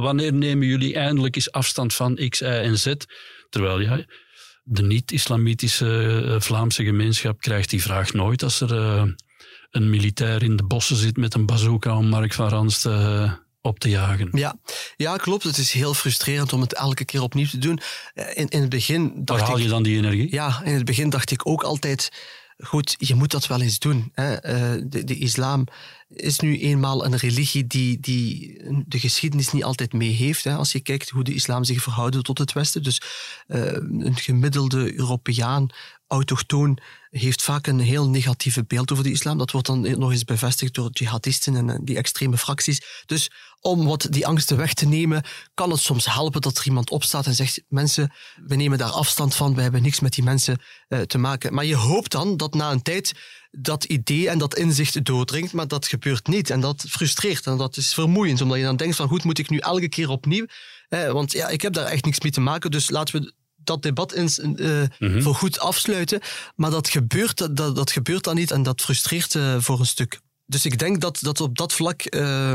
wanneer nemen jullie eindelijk eens afstand van X, Y en Z? Terwijl ja, de niet-islamitische eh, Vlaamse gemeenschap krijgt die vraag nooit als er uh, een militair in de bossen zit met een bazooka om Mark van Rans te, uh, op te jagen. Ja. ja, klopt. Het is heel frustrerend om het elke keer opnieuw te doen. In, in het begin dacht Waar haal je dan die energie? Ja, in het begin dacht ik ook altijd goed, je moet dat wel eens doen. Hè. De, de, islam is nu eenmaal een religie die, die de geschiedenis niet altijd mee heeft. Hè. Als je kijkt hoe de islam zich verhoudt tot het Westen. Dus uh, een gemiddelde Europeaan, autochtoon, heeft vaak een heel negatieve beeld over de islam. Dat wordt dan nog eens bevestigd door jihadisten en eh, die extreme fracties. Dus om wat die angsten weg te nemen, kan het soms helpen dat er iemand opstaat en zegt: Mensen, we nemen daar afstand van, we hebben niks met die mensen uh, te maken. Maar je hoopt dan dat na een tijd dat idee en dat inzicht doordringt, maar dat gebeurt niet. En dat frustreert en dat is vermoeiend, omdat je dan denkt van goed, moet ik nu elke keer opnieuw? Eh, want ja, ik heb daar echt niks mee te maken, dus laten we dat debat eens uh, mm voor goed afsluiten. Maar dat gebeurt, dat, dat gebeurt dan niet en dat frustreert uh, voor een stuk. Dus ik denk dat, dat op dat vlak uh,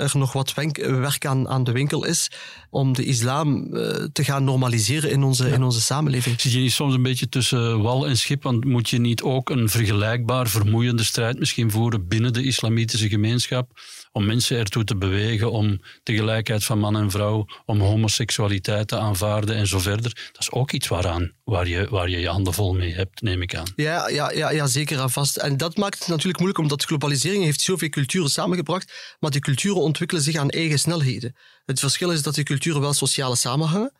er nog wat werk aan, aan de winkel is om de islam uh, te gaan normaliseren in onze, in onze samenleving. Zit je niet soms een beetje tussen wal en schip? Want moet je niet ook een vergelijkbaar vermoeiende strijd misschien voeren binnen de islamitische gemeenschap? Om mensen ertoe te bewegen om de gelijkheid van man en vrouw, om homoseksualiteit te aanvaarden en zo verder. Dat is ook iets waaraan, waar, je, waar je je handen vol mee hebt, neem ik aan. Ja, ja, ja, ja zeker en vast. En dat maakt het natuurlijk moeilijk, omdat globalisering heeft zoveel culturen samengebracht, maar die culturen ontwikkelen zich aan eigen snelheden. Het verschil is dat die culturen wel sociale samenhangen,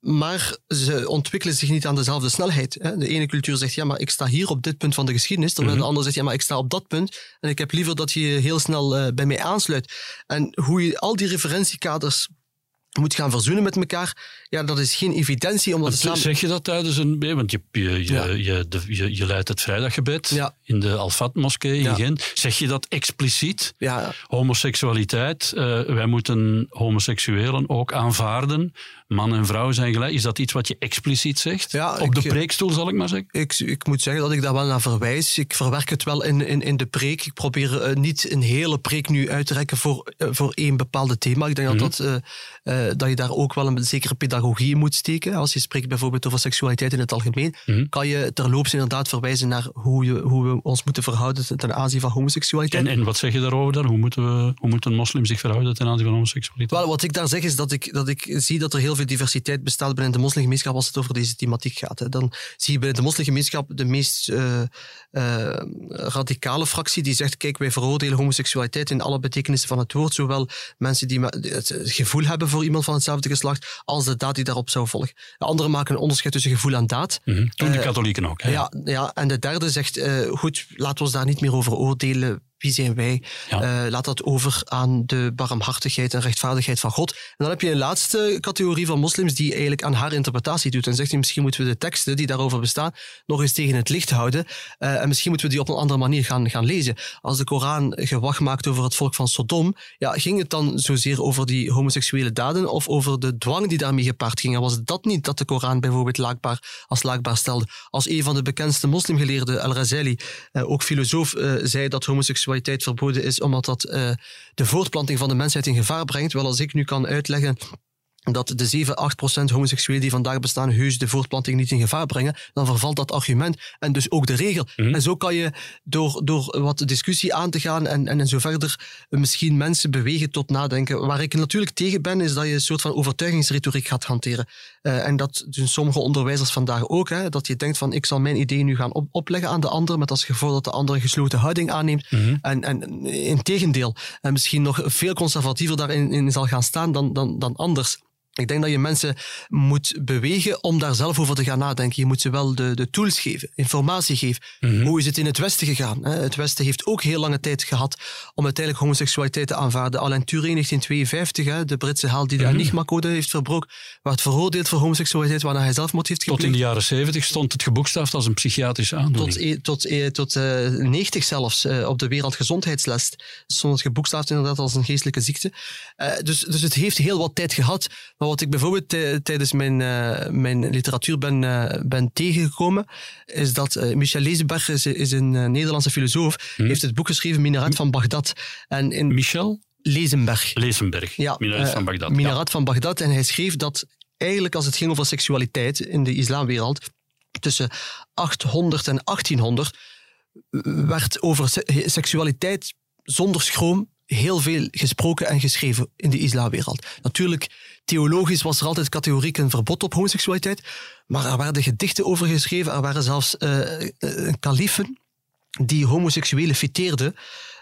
maar ze ontwikkelen zich niet aan dezelfde snelheid. De ene cultuur zegt, ja, maar ik sta hier op dit punt van de geschiedenis, terwijl de mhm. andere zegt, ja, maar ik sta op dat punt en ik heb liever dat je heel snel uh, bij mij aansluit. En hoe je al die referentiekaders moet gaan verzoenen met elkaar, ja, dat is geen evidentie. Omdat. Zeg je dat tijdens een... Want je, je, je, je, je, leidt het vrijdaggebed in de Al-Fat-moskee in Gent. Zeg je dat expliciet? Ja. Homoseksualiteit, uh, wij moeten homoseksuelen ook aanvaarden. Man en vrouw zijn gelijk. Is dat iets wat je expliciet zegt? Ja, Op de preekstoel, zal ik maar zeggen? Ik, ik moet zeggen dat ik daar wel naar verwijs. Ik verwerk het wel in, in, in de preek. Ik probeer uh, niet een hele preek nu uit te rekken voor, uh, voor één bepaalde thema. Ik denk mm -hmm. dat, dat, dat je daar ook wel een zekere pedagogie pedagogie moet steken. Als je spreekt bijvoorbeeld over seksualiteit in het algemeen, mhm. kan je terloops inderdaad verwijzen naar hoe, je, hoe we ons moeten verhouden ten aanzien van homoseksualiteit. En, en wat zeg je daarover dan? Hoe, moeten we, hoe moet een moslim zich verhouden ten aanzien van homoseksualiteit? Wel, wat ik daar zeg is dat ik, dat ik zie dat er heel veel diversiteit bestaat binnen de moslimgemeenschap als het over deze thematiek gaat. Hè. Dan zie je binnen de moslimgemeenschap de meest uh, uh, radicale fractie die zegt, kijk, wij veroordelen homoseksualiteit in alle betekenissen van het woord, zowel mensen die het gevoel hebben voor iemand van hetzelfde geslacht, als de daad die daarop zou volgen. De anderen maken een onderscheid tussen gevoel en daad. Mm -hmm. Toen de katholieken ook. Hè? Ja, ja, en de derde zegt, goed, laten we ons daar niet meer over oordelen wie zijn wij? Uh, laat dat over aan de barmhartigheid en rechtvaardigheid van God. En dan heb je een laatste categorie van moslims die eigenlijk aan haar interpretatie doet. En zegt hij, misschien moeten we de teksten die daarover bestaan nog eens tegen het licht houden. Uh, en misschien moeten we die op een andere manier gaan, gaan lezen. Als de Koran gewacht maakt over het volk van Sodom, ja, ging het dan zozeer over die homoseksuele daden of over de dwang die daarmee gepaard ging? En was het dat niet dat de Koran bijvoorbeeld laakbaar, als laakbaar stelde? Als een van de bekendste moslimgeleerden, Al-Razali, uh, ook filosoof, zei dat homoseksuele seksualiteit verboden is omdat dat uh, de voortplanting van de mensheid in gevaar brengt. Wel als ik nu kan uitleggen dat de 7, 8 procent homoseksuelen die vandaag bestaan heus de voortplanting niet in gevaar brengen, dan vervalt dat argument en dus ook de regel. Mhm. En zo kan je door, door wat discussie aan te gaan en, en, en zo verder misschien mensen bewegen tot nadenken. Waar ik natuurlijk tegen ben, is dat je een soort van overtuigingsretoriek gaat hanteren. Eh, en dat doen sommige onderwijzers vandaag ook, hè, dat je denkt van ik zal mijn idee nu gaan op, opleggen aan de ander, met als gevolg dat de ander een gesloten houding aanneemt. Mhm. En, en in tegendeel, en misschien nog veel conservatiever daarin in zal gaan staan dan, dan, dan anders. Ik denk dat je mensen moet bewegen om daar zelf over te gaan nadenken. Je moet ze wel de, de tools geven, informatie geven. Mhm. Hoe is het in het Westen gegaan? Het Westen heeft ook heel lange tijd gehad om uiteindelijk homoseksualiteit te aanvaarden. Alain Turing 1952, hè, de Britse held die de Mhm. Enigma-code heeft verbroken, werd veroordeeld voor homoseksualiteit, waarna hij zelfmoord heeft Tot gepleegd. in de jaren zeventig stond het geboekstaafd als een psychiatrische aandoening. Tot, e- tot, eh, tot eh, 90 zelfs eh, op de Wereldgezondheidslijst stond het geboekstaafd inderdaad als een geestelijke ziekte. Eh, dus, dus het heeft heel wat tijd gehad. Maar wat ik bijvoorbeeld tij- tijdens mijn, eh, mijn literatuur ben, eh, ben tegengekomen, is dat eh, Michel Lezenberg is, is een Nederlandse filosoof, Hm. heeft het boek geschreven Minaret van Bagdad. En in Michel Lezenberg. Lezenberg, Ja, minaret van Bagdad. Minaret van Bagdad. En hij schreef dat eigenlijk als het ging over seksualiteit in de islamwereld, tussen 800 en 1800 werd over se- seksualiteit zonder schroom heel veel gesproken en geschreven in de islamwereld. Natuurlijk, theologisch was er altijd categoriek een verbod op homoseksualiteit, maar er werden gedichten over geschreven, er waren zelfs eh eh, kalifen die homoseksuelen fiteerden.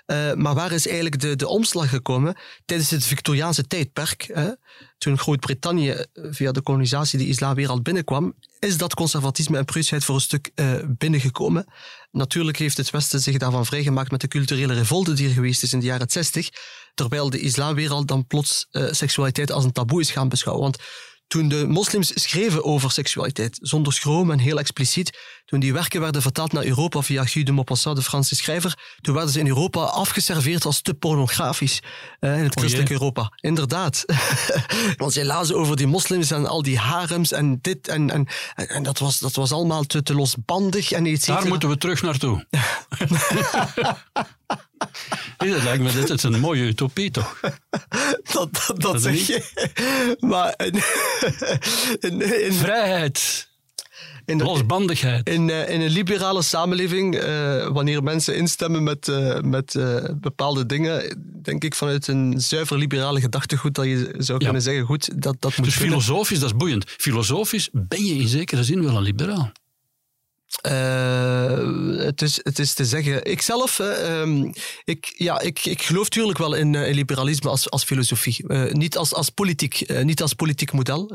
Eh, maar waar is eigenlijk de, de omslag gekomen tijdens het Victoriaanse tijdperk? Hè? Toen Groot-Brittannië eh, via de kolonisatie de islamwereld binnenkwam, is dat conservatisme en preusheid voor een stuk eh, binnengekomen. Natuurlijk heeft het Westen zich daarvan vrijgemaakt met de culturele revolte die er geweest is in de jaren 60, terwijl de islamwereld dan plots seksualiteit als een taboe is gaan beschouwen. Want toen de moslims schreven over seksualiteit, zonder schroom en heel expliciet, toen die werken werden vertaald naar Europa via Guy de Maupassant, de Franse schrijver, toen werden ze in Europa afgeserveerd als te pornografisch eh, in het christelijk Europa. Inderdaad. Want zij lazen over die moslims en al die harems en dit en, en, en, en dat, was, dat was allemaal te, te losbandig en et cetera. Daar moeten we terug naartoe. Nee, dat lijkt me dit is een mooie utopie, toch? Dat, dat, dat Dat zeg je. Maar in, in, in, Vrijheid, in, de- losbandigheid. In, eh, in een liberale samenleving, eh, wanneer mensen instemmen met, eh, met bepaalde dingen, denk ik vanuit een zuiver liberale gedachtegoed dat je zou kunnen zeggen, goed, dat, dat moet Dus kunnen. filosofisch, dat is boeiend. Filosofisch ben je in zekere zin wel een liberaal. Eh, het, is, het is te zeggen. Ikzelf, eh, ehm, ik, ja, ik, ik geloof natuurlijk wel in, eh, in liberalisme als, als filosofie. Eh, niet, als, als politiek, niet als politiek model.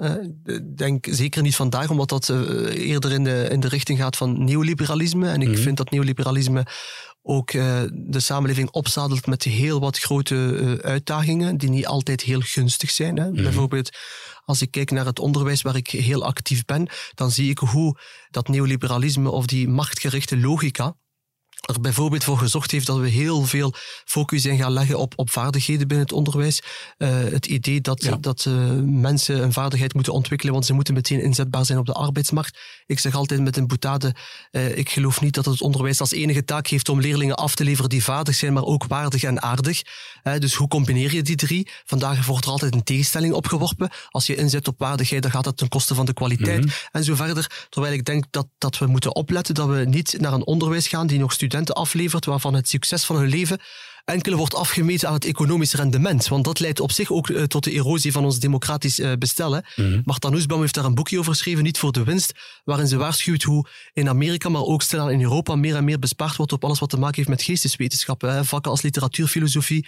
denk zeker niet vandaag, omdat dat eerder in de, in de richting gaat van neoliberalisme. En ik Mhm. vind dat neoliberalisme ook eh, de samenleving opzadelt met heel wat grote eh, uitdagingen, die niet altijd heel gunstig zijn. Hè. Bijvoorbeeld, als ik kijk naar het onderwijs waar ik heel actief ben, dan zie ik hoe dat neoliberalisme of die machtgerichte logica er bijvoorbeeld voor gezorgd heeft dat we heel veel focus in gaan leggen op, op vaardigheden binnen het onderwijs. Eh, het idee dat, Ja. dat eh, mensen een vaardigheid moeten ontwikkelen, want ze moeten meteen inzetbaar zijn op de arbeidsmarkt. Ik zeg altijd met een boetade, eh, ik geloof niet dat het onderwijs als enige taak heeft om leerlingen af te leveren die vaardig zijn, maar ook waardig en aardig. Dus hoe combineer je die drie? Vandaag wordt er altijd een tegenstelling opgeworpen. Als je inzet op waardigheid, dan gaat dat ten koste van de kwaliteit Mhm. en zo verder. Terwijl ik denk dat, dat we moeten opletten dat we niet naar een onderwijs gaan die nog studenten aflevert, waarvan het succes van hun leven enkel wordt afgemeten aan het economisch rendement. Want dat leidt op zich ook eh, tot de erosie van ons democratisch bestel. Hè. Mhm. Martha Nussbaum heeft daar een boekje over geschreven, Niet voor de winst, waarin ze waarschuwt hoe in Amerika, maar ook stilaan in Europa, meer en meer bespaard wordt op alles wat te maken heeft met geesteswetenschappen. Hè. Vakken als literatuur, filosofie,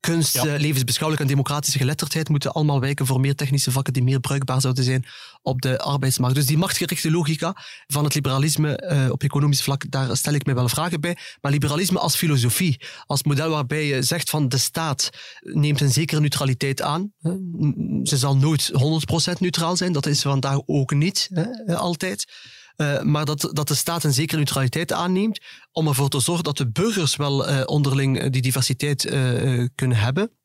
kunst, Ja. eh, levensbeschouwelijke en democratische geletterdheid moeten allemaal wijken voor meer technische vakken die meer bruikbaar zouden zijn op de arbeidsmarkt. Dus die machtgerichte logica van het liberalisme eh, op economisch vlak, daar stel ik mij wel vragen bij. Maar liberalisme als filosofie, als model waarbij je zegt van de staat neemt een zekere neutraliteit aan. hè. Ze zal nooit 100% neutraal zijn, dat is vandaag ook niet hè, eh, altijd. Eh, maar dat, dat de staat een zekere neutraliteit aanneemt om ervoor te zorgen dat de burgers wel eh, onderling eh, die diversiteit kunnen hebben.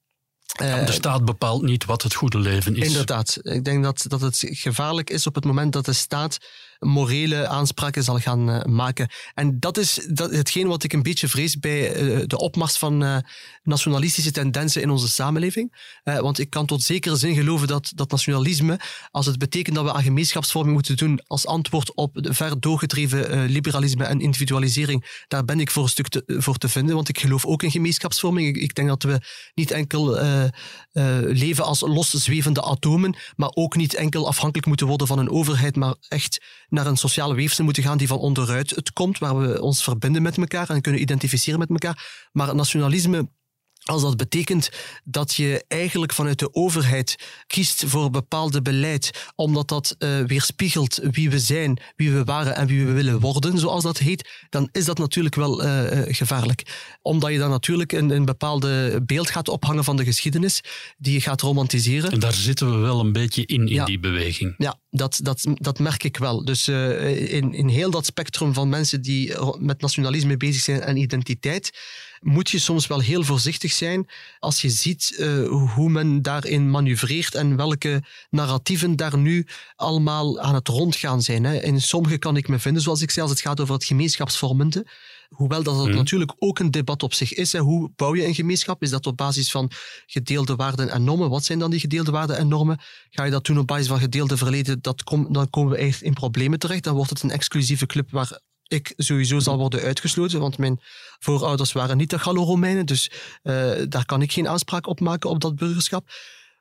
Eh, De staat bepaalt niet wat het goede leven is. Inderdaad. Ik denk dat, dat het gevaarlijk is op het moment dat de staat morele aanspraken zal gaan uh, maken. En dat is dat, hetgeen wat ik een beetje vrees bij uh, de opmars van uh, nationalistische tendensen in onze samenleving. want ik kan tot zekere zin geloven dat, dat nationalisme, als het betekent dat we aan gemeenschapsvorming moeten doen als antwoord op de ver doorgedreven liberalisme en individualisering, daar ben ik voor een stuk voor te vinden, want ik geloof ook in gemeenschapsvorming. Ik, ik denk dat we niet enkel leven als loszwevende atomen, maar ook niet enkel afhankelijk moeten worden van een overheid, maar echt naar een sociale weefsel moeten gaan die van onderuit het komt, waar we ons verbinden met elkaar en kunnen identificeren met elkaar. Maar nationalisme als dat betekent dat je eigenlijk vanuit de overheid kiest voor bepaalde beleid, omdat dat uh, weerspiegelt wie we zijn, wie we waren en wie we willen worden, zoals dat heet, dan is dat natuurlijk wel uh, gevaarlijk. Omdat je dan natuurlijk een, een bepaalde beeld gaat ophangen van de geschiedenis, die je gaat romantiseren. En daar zitten we wel een beetje in, in die beweging. Ja, dat, dat, dat merk ik wel. Dus uh, in, in heel dat spectrum van mensen die met nationalisme bezig zijn en identiteit, moet je soms wel heel voorzichtig zijn als je ziet uh, hoe men daarin manoeuvreert en welke narratieven daar nu allemaal aan het rondgaan zijn. Hè. In sommige kan ik me vinden, zoals ik zei, als het gaat over het gemeenschapsvormende. Hoewel dat, dat mhm. natuurlijk ook een debat op zich is. Hè. Hoe bouw je een gemeenschap? Is dat op basis van gedeelde waarden en normen? Wat zijn dan die gedeelde waarden en normen? Ga je dat doen op basis van gedeelde verleden? Dat dan komen we echt in problemen terecht. Dan wordt het een exclusieve club waar ik sowieso zal worden uitgesloten, want mijn voorouders waren niet de Gallo-Romeinen, dus uh, daar kan ik geen aanspraak op maken op dat burgerschap.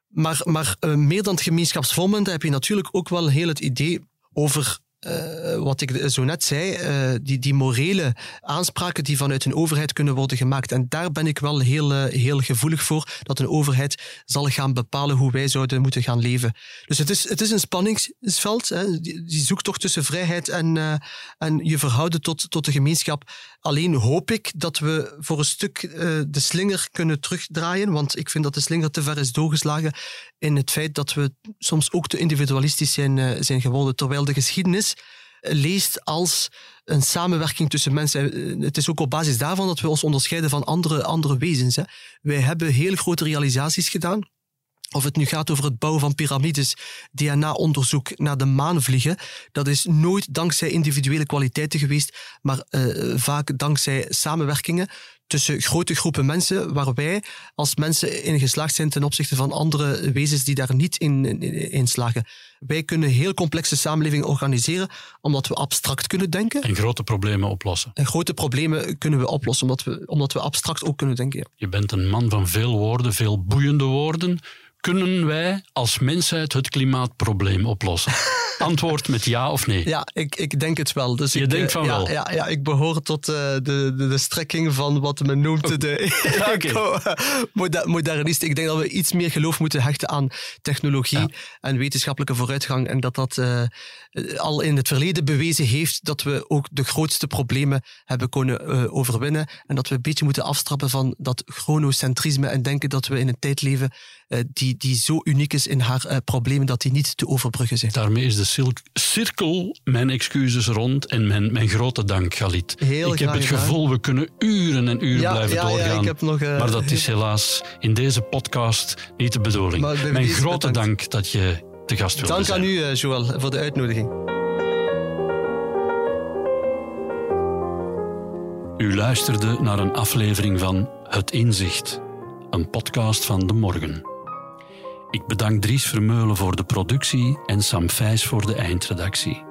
Maar, maar uh, meer dan het gemeenschapsvormende heb je natuurlijk ook wel heel het idee over uh, wat ik zo net zei, uh, die, die morele aanspraken die vanuit een overheid kunnen worden gemaakt. En daar ben ik wel heel, uh, heel gevoelig voor, dat een overheid zal gaan bepalen hoe wij zouden moeten gaan leven. Dus het is, het is een spanningsveld, hè, die, die zoektocht tussen vrijheid en, en je verhouden tot, tot de gemeenschap. Alleen hoop ik dat we voor een stuk de slinger kunnen terugdraaien, want ik vind dat de slinger te ver is doorgeslagen in het feit dat we soms ook te individualistisch zijn, zijn geworden, terwijl de geschiedenis leest als een samenwerking tussen mensen. Het is ook op basis daarvan dat we ons onderscheiden van andere, andere wezens. Hè. Wij hebben heel grote realisaties gedaan. Of het nu gaat over het bouwen van piramides, DNA-onderzoek naar de maan vliegen, dat is nooit dankzij individuele kwaliteiten geweest, maar uh, vaak dankzij samenwerkingen tussen grote groepen mensen, waar wij als mensen in geslaagd zijn ten opzichte van andere wezens die daar niet in, in, slagen. Wij kunnen heel complexe samenlevingen organiseren, omdat we abstract kunnen denken. En grote problemen oplossen. En grote problemen kunnen we oplossen, omdat we, omdat we abstract ook kunnen denken. Je bent een man van veel woorden, veel boeiende woorden. Kunnen wij als mensheid het klimaatprobleem oplossen? Antwoord met ja of nee. Ja, ik, ik denk het wel. Dus je ik, denkt van ja, wel? Ja, ja, ik behoor tot uh, de, de, de strekking van wat men noemt oh. de okay. modernist. Ik denk dat we iets meer geloof moeten hechten aan technologie en wetenschappelijke vooruitgang. En dat dat uh, al in het verleden bewezen heeft dat we ook de grootste problemen hebben kunnen uh, overwinnen. En dat we een beetje moeten afstrappen van dat chronocentrisme en denken dat we in een tijd leven die, die zo uniek is in haar problemen dat die niet te overbruggen zijn. Daarmee is de cirkel mijn excuses rond en mijn, mijn grote dank, Galit. Heel ik heb het gevoel, we kunnen uren en uren blijven ja, doorgaan. Ja, ik heb nog, uh, maar dat is helaas in deze podcast niet de bedoeling. Mijn grote bedankt. dank dat je te gast wilde dank zijn. Dank aan u, Joël, voor de uitnodiging. U luisterde naar een aflevering van Het Inzicht, een podcast van De Morgen. Ik bedank Dries Vermeulen voor de productie en Sam Vijs voor de eindredactie.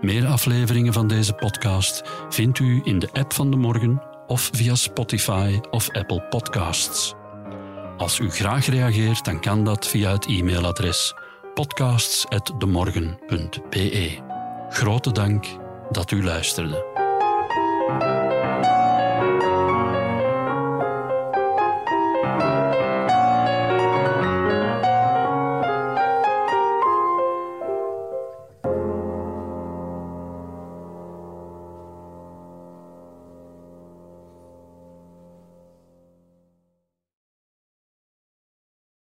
Meer afleveringen van deze podcast vindt u in de app van de morgen of via Spotify of Apple Podcasts. Als u graag reageert, dan kan dat via het e-mailadres podcasts.demorgen.be. Grote dank dat u luisterde.